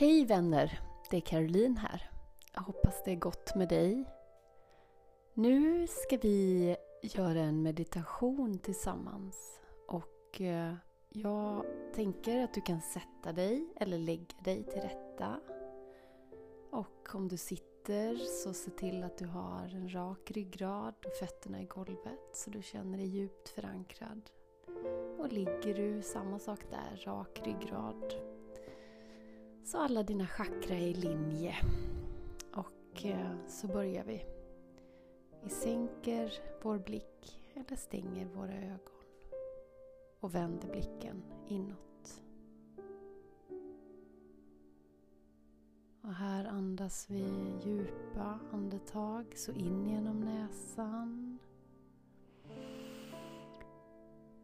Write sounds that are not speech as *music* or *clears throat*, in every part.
Hej vänner! Det är Caroline här. Jag hoppas det är gott med dig. Nu ska vi göra en meditation tillsammans. Och eh, jag tänker att du kan sätta dig eller lägga dig till rätta. Och om du sitter så se till att du har en rak ryggrad och fötterna i golvet så du känner dig djupt förankrad. Och ligger du, samma sak där, rak ryggrad så alla dina chakra är i linje. Och eh, så börjar vi. Vi sänker vår blick eller stänger våra ögon och vänder blicken inåt. Och här andas vi djupa andetag, så in genom näsan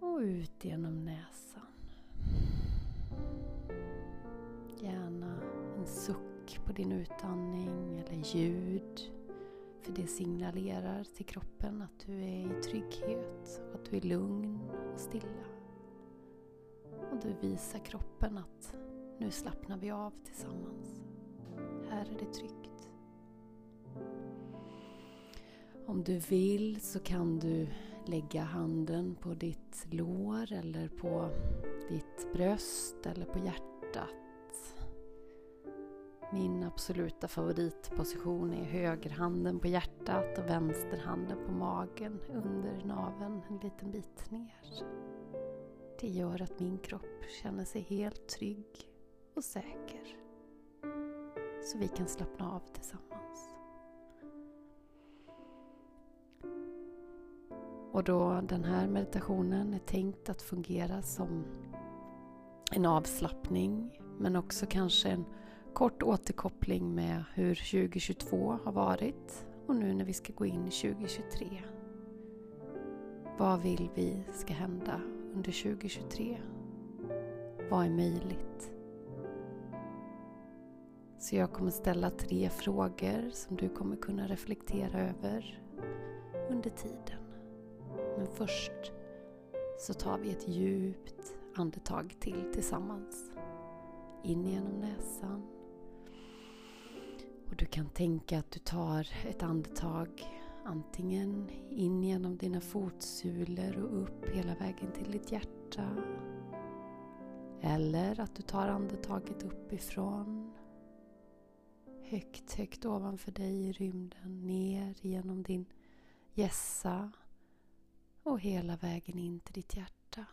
och ut genom näsan. På din utandning eller ljud. För det signalerar till kroppen att du är i trygghet och att du är lugn och stilla. Och du visar kroppen att nu slappnar vi av tillsammans. Här är det tryggt. Om du vill så kan du lägga handen på ditt lår eller på ditt bröst eller på hjärtat min absoluta favoritposition är högerhanden på hjärtat och vänsterhanden på magen under naveln en liten bit ner. Det gör att min kropp känner sig helt trygg och säker. Så vi kan slappna av tillsammans. Och då den här meditationen är tänkt att fungera som en avslappning men också kanske en kort återkoppling med hur 2022 har varit och nu när vi ska gå in i 2023. Vad vill vi ska hända under 2023? Vad är möjligt? Så jag kommer ställa tre frågor som du kommer kunna reflektera över under tiden. Men först så tar vi ett djupt andetag till tillsammans. In genom näsan och du kan tänka att du tar ett andetag antingen in genom dina fotsulor och upp hela vägen till ditt hjärta. Eller att du tar andetaget uppifrån. Högt, högt ovanför dig i rymden, ner genom din gässa och hela vägen in till ditt hjärta.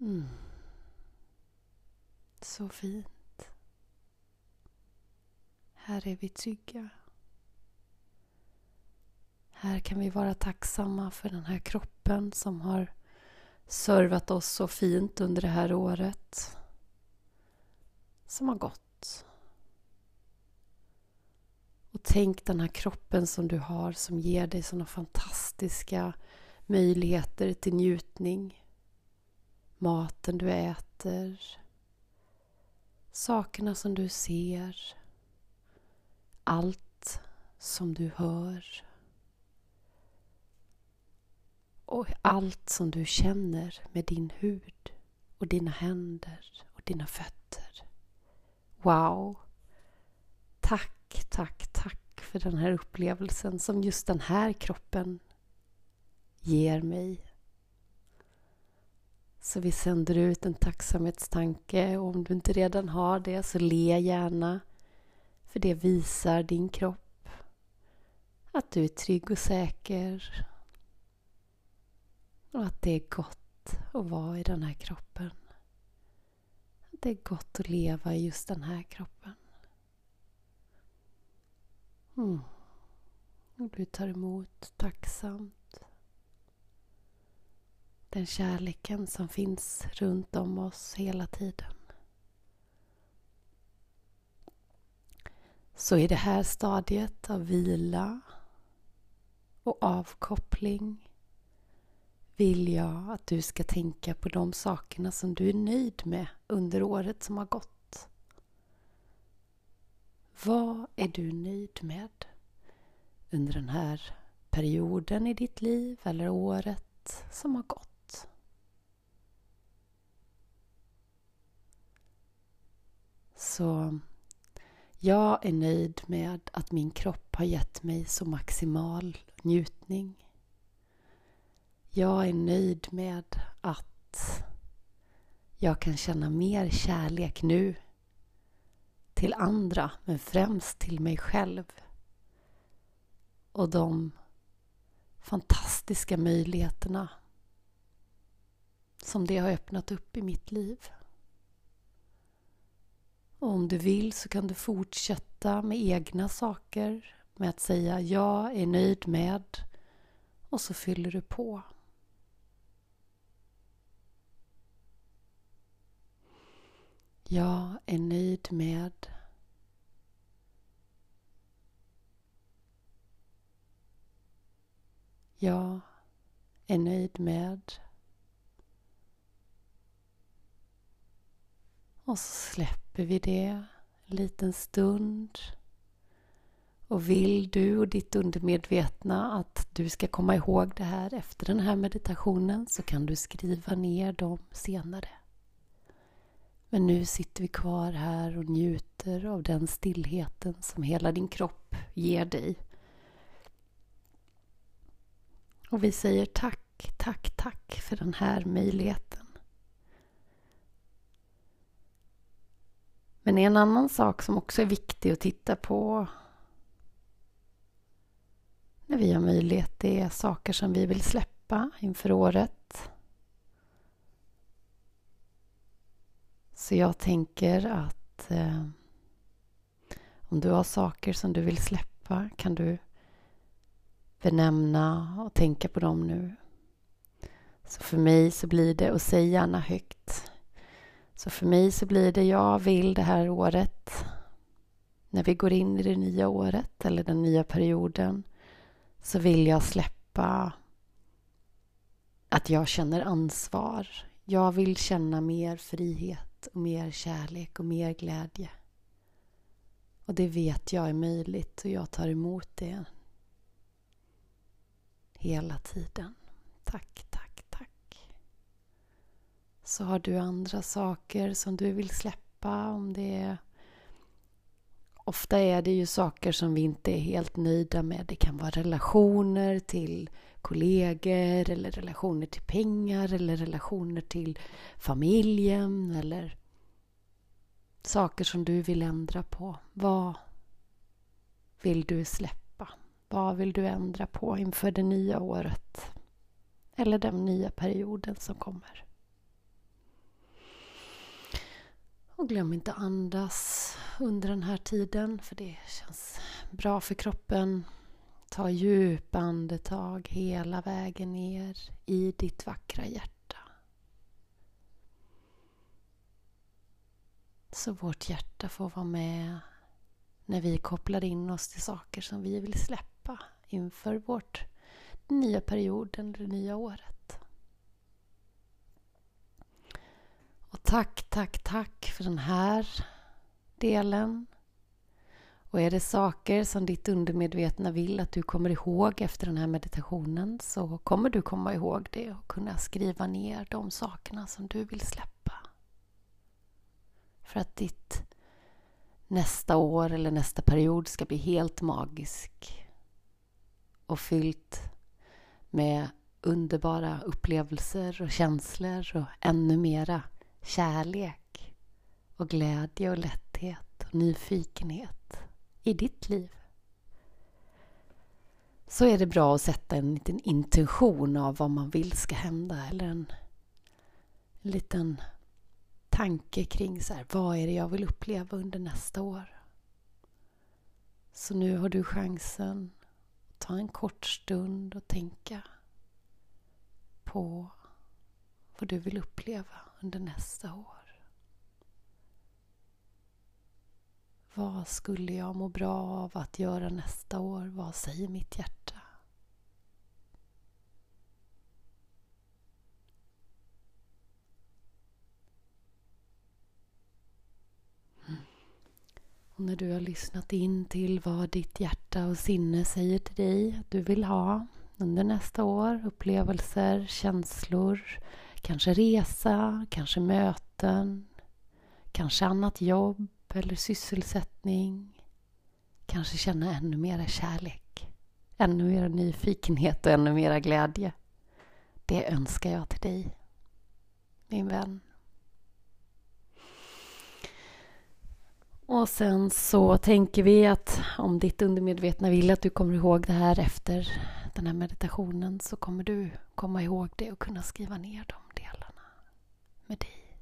Mm. Så fint. Här är vi trygga. Här kan vi vara tacksamma för den här kroppen som har servat oss så fint under det här året som har gått. Och tänk den här kroppen som du har som ger dig sådana fantastiska möjligheter till njutning. Maten du äter, Sakerna som du ser. Allt som du hör. Och allt som du känner med din hud och dina händer och dina fötter. Wow! Tack, tack, tack för den här upplevelsen som just den här kroppen ger mig så vi sänder ut en tacksamhetstanke och om du inte redan har det så le gärna. För det visar din kropp att du är trygg och säker. Och att det är gott att vara i den här kroppen. Att det är gott att leva i just den här kroppen. Mm. Och du tar emot tacksamt den kärleken som finns runt om oss hela tiden. Så i det här stadiet av vila och avkoppling vill jag att du ska tänka på de sakerna som du är nöjd med under året som har gått. Vad är du nöjd med under den här perioden i ditt liv eller året som har gått? Så jag är nöjd med att min kropp har gett mig så maximal njutning. Jag är nöjd med att jag kan känna mer kärlek nu till andra, men främst till mig själv. Och de fantastiska möjligheterna som det har öppnat upp i mitt liv. Och om du vill så kan du fortsätta med egna saker, med att säga jag är nöjd med och så fyller du på. Jag är nöjd med Jag är nöjd med Och så släpper vi det en liten stund. Och vill du och ditt undermedvetna att du ska komma ihåg det här efter den här meditationen så kan du skriva ner dem senare. Men nu sitter vi kvar här och njuter av den stillheten som hela din kropp ger dig. Och vi säger tack, tack, tack för den här möjligheten. Men en annan sak som också är viktig att titta på när vi har möjlighet, det är saker som vi vill släppa inför året. Så jag tänker att eh, om du har saker som du vill släppa kan du benämna och tänka på dem nu. Så för mig så blir det, och säg gärna högt, så för mig så blir det jag vill det här året när vi går in i det nya året eller den nya perioden så vill jag släppa att jag känner ansvar. Jag vill känna mer frihet och mer kärlek och mer glädje. Och det vet jag är möjligt och jag tar emot det hela tiden. Tack, tack så har du andra saker som du vill släppa. Om det är... Ofta är det ju saker som vi inte är helt nöjda med. Det kan vara relationer till kollegor eller relationer till pengar eller relationer till familjen eller saker som du vill ändra på. Vad vill du släppa? Vad vill du ändra på inför det nya året? Eller den nya perioden som kommer? Och glöm inte andas under den här tiden för det känns bra för kroppen. Ta djupa andetag hela vägen ner i ditt vackra hjärta. Så vårt hjärta får vara med när vi kopplar in oss till saker som vi vill släppa inför vårt nya perioden, det nya året. Tack, tack, tack för den här delen. Och är det saker som ditt undermedvetna vill att du kommer ihåg efter den här meditationen så kommer du komma ihåg det och kunna skriva ner de sakerna som du vill släppa. För att ditt nästa år eller nästa period ska bli helt magisk och fyllt med underbara upplevelser och känslor och ännu mera kärlek och glädje och lätthet och nyfikenhet i ditt liv så är det bra att sätta en liten intention av vad man vill ska hända eller en, en liten tanke kring så här, vad är det jag vill uppleva under nästa år. Så nu har du chansen att ta en kort stund och tänka på vad du vill uppleva under nästa år. Vad skulle jag må bra av att göra nästa år? Vad säger mitt hjärta? Mm. Och när du har lyssnat in till vad ditt hjärta och sinne säger till dig att du vill ha under nästa år, upplevelser, känslor, Kanske resa, kanske möten, kanske annat jobb, eller sysselsättning. Kanske känna ännu mera kärlek, ännu mera nyfikenhet och ännu mera glädje. Det önskar jag till dig, min vän. Och sen så tänker vi att om ditt undermedvetna vill att du kommer ihåg det här efter den här meditationen så kommer du komma ihåg det och kunna skriva ner dem med dig.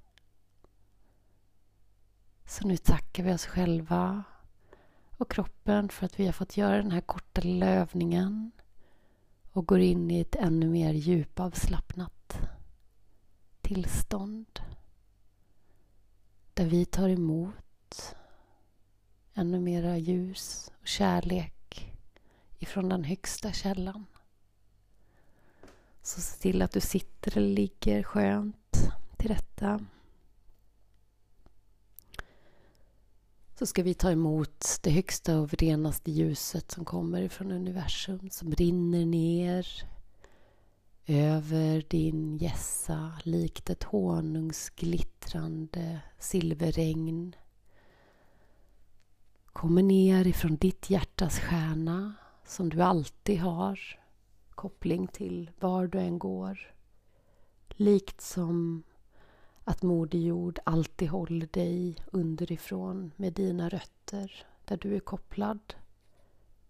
Så nu tackar vi oss själva och kroppen för att vi har fått göra den här korta lilla övningen och går in i ett ännu mer djupavslappnat tillstånd där vi tar emot ännu mera ljus och kärlek ifrån den högsta källan. Så se till att du sitter eller ligger skönt till rätta. Så ska vi ta emot det högsta och renaste ljuset som kommer från universum som rinner ner över din gässa likt ett honungsglittrande silverregn kommer ner ifrån ditt hjärtas stjärna som du alltid har koppling till var du än går. Likt som att Moder Jord alltid håller dig underifrån med dina rötter där du är kopplad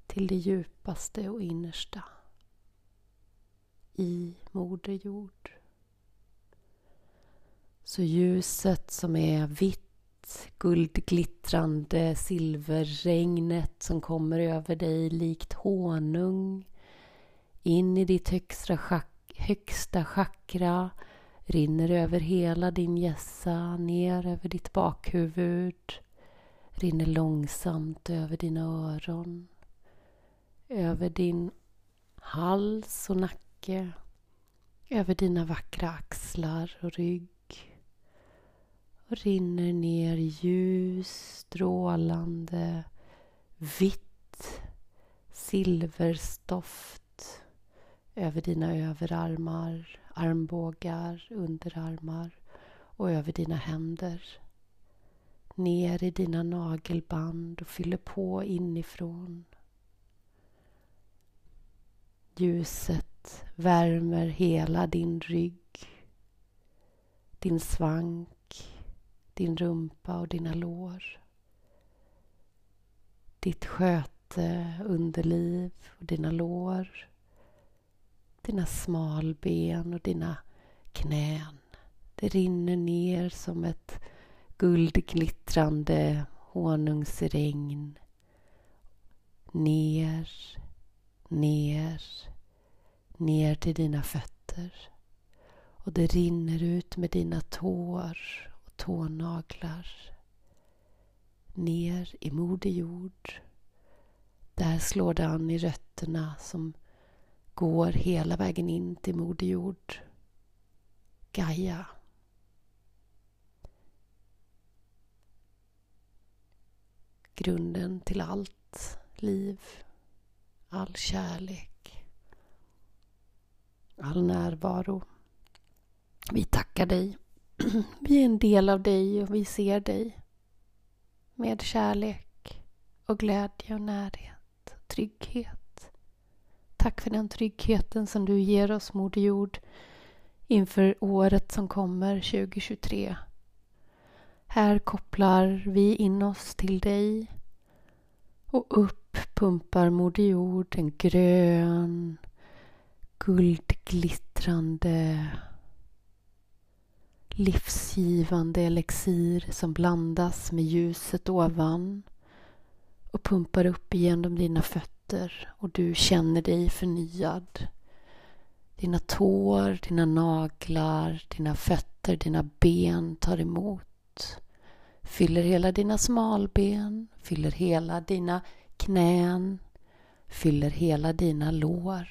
till det djupaste och innersta i Moder Jord. Så ljuset som är vitt guldglittrande silverregnet som kommer över dig likt honung in i ditt högsta, chak högsta chakra rinner över hela din hjässa, ner över ditt bakhuvud. Rinner långsamt över dina öron. Över din hals och nacke. Över dina vackra axlar och rygg. Och rinner ner ljus, strålande, vitt silverstoft över dina överarmar, armbågar, underarmar och över dina händer. Ner i dina nagelband och fyller på inifrån. Ljuset värmer hela din rygg, din svank din rumpa och dina lår. Ditt sköte, underliv och dina lår. Dina smalben och dina knän. Det rinner ner som ett guldglittrande honungsregn. Ner, ner, ner till dina fötter. Och det rinner ut med dina tår och tånaglar ner i Moder Jord. Där slår det an i rötterna som går hela vägen in till Moder Jord. Gaia. Grunden till allt liv, all kärlek, all närvaro. Vi tackar dig *clears throat* vi är en del av dig och vi ser dig med kärlek och glädje och närhet och trygghet. Tack för den tryggheten som du ger oss, Moder Jord, inför året som kommer, 2023. Här kopplar vi in oss till dig och upp pumpar Moder Jord en grön, guldglittrande livsgivande elixir som blandas med ljuset ovan och pumpar upp igenom dina fötter och du känner dig förnyad. Dina tår, dina naglar, dina fötter, dina ben tar emot. Fyller hela dina smalben, fyller hela dina knän, fyller hela dina lår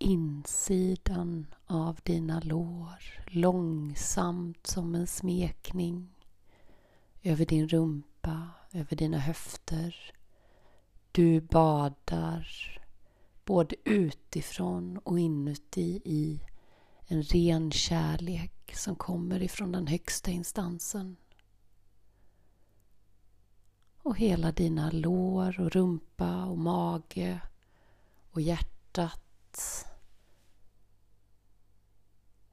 insidan av dina lår långsamt som en smekning över din rumpa, över dina höfter. Du badar både utifrån och inuti i en ren kärlek som kommer ifrån den högsta instansen. Och hela dina lår och rumpa och mage och hjärtat.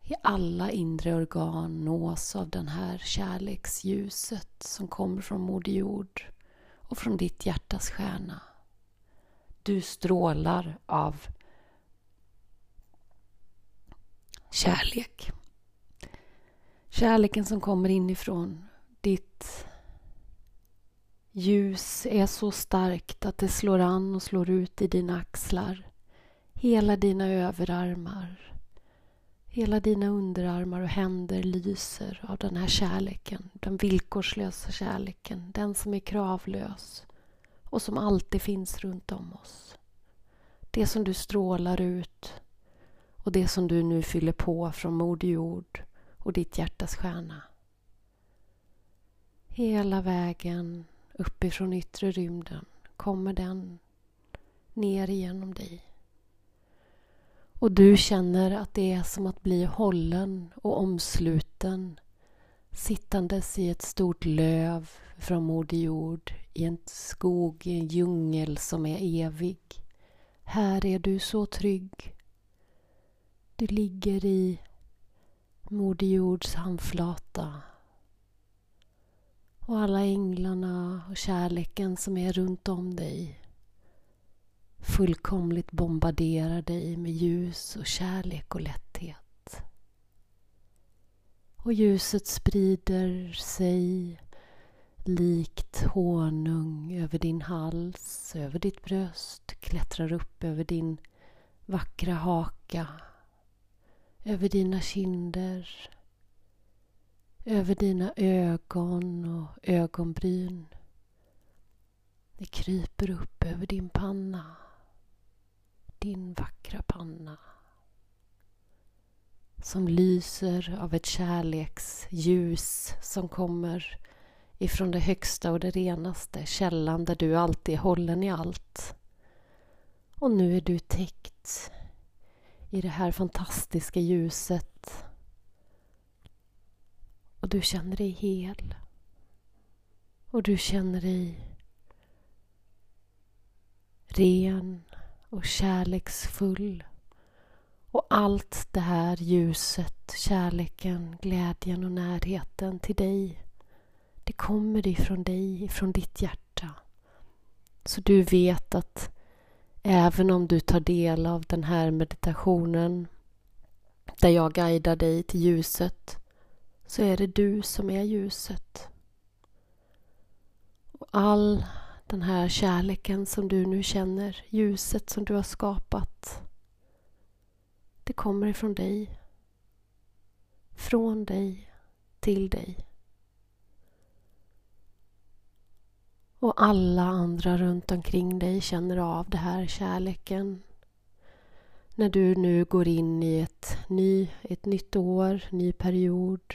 I alla inre organ nås av den här kärleksljuset som kommer från Moder Jord och från ditt hjärtas stjärna. Du strålar av kärlek. Kärleken som kommer inifrån ditt ljus är så starkt att det slår an och slår ut i dina axlar. Hela dina överarmar. Hela dina underarmar och händer lyser av den här kärleken. Den villkorslösa kärleken. Den som är kravlös och som alltid finns runt om oss. Det som du strålar ut och det som du nu fyller på från Moder Jord och ditt hjärtas stjärna. Hela vägen uppifrån yttre rymden kommer den ner igenom dig. Och du känner att det är som att bli hållen och omsluten sittandes i ett stort löv från Moder Jord i en skog, i en djungel som är evig. Här är du så trygg. Du ligger i Moder Jords handflata och alla änglarna och kärleken som är runt om dig fullkomligt bombarderar dig med ljus och kärlek och lätthet. Och ljuset sprider sig likt honung över din hals, över ditt bröst, klättrar upp över din vackra haka, över dina kinder, över dina ögon och ögonbryn. Det kryper upp över din panna, din vackra panna som lyser av ett kärleksljus som kommer ifrån det högsta och det renaste, källan där du alltid är hållen i allt. Och nu är du täckt i det här fantastiska ljuset och du känner dig hel. Och du känner dig ren och kärleksfull. Och allt det här ljuset, kärleken, glädjen och närheten till dig det kommer ifrån dig, ifrån ditt hjärta. Så du vet att även om du tar del av den här meditationen där jag guidar dig till ljuset så är det du som är ljuset. Och all den här kärleken som du nu känner, ljuset som du har skapat, det kommer ifrån dig. Från dig till dig. Och alla andra runt omkring dig känner av den här kärleken. När du nu går in i ett, ny, ett nytt år, ny period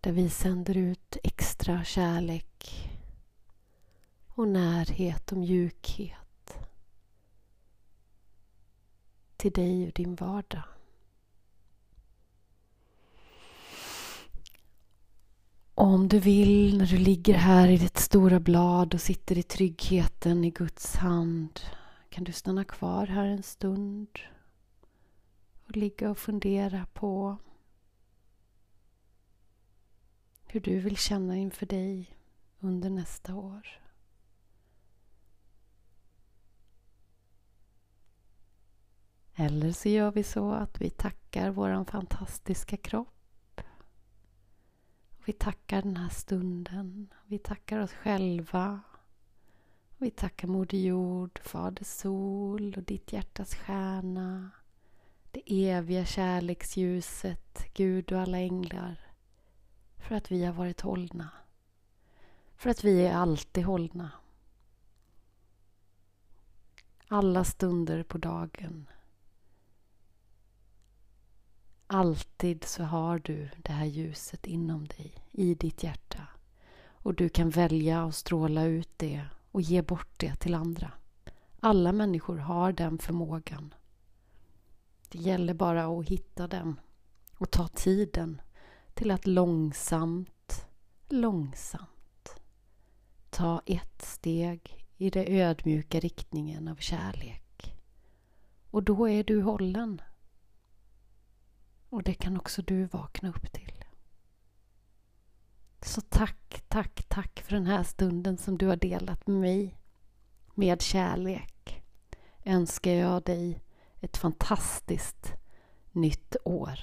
där vi sänder ut extra kärlek och närhet och mjukhet till dig och din vardag. Och om du vill, när du ligger här i ditt stora blad och sitter i tryggheten i Guds hand kan du stanna kvar här en stund och ligga och fundera på hur du vill känna inför dig under nästa år. Eller så gör vi så att vi tackar vår fantastiska kropp. Vi tackar den här stunden. Vi tackar oss själva. Vi tackar Moder Jord, Fader Sol och ditt hjärtas stjärna. Det eviga kärleksljuset, Gud och alla änglar för att vi har varit hållna. För att vi är alltid hållna. Alla stunder på dagen. Alltid så har du det här ljuset inom dig, i ditt hjärta. Och du kan välja att stråla ut det och ge bort det till andra. Alla människor har den förmågan. Det gäller bara att hitta den och ta tiden till att långsamt, långsamt ta ett steg i den ödmjuka riktningen av kärlek. Och då är du hållen. Och det kan också du vakna upp till. Så tack, tack, tack för den här stunden som du har delat med mig. Med kärlek önskar jag dig ett fantastiskt nytt år.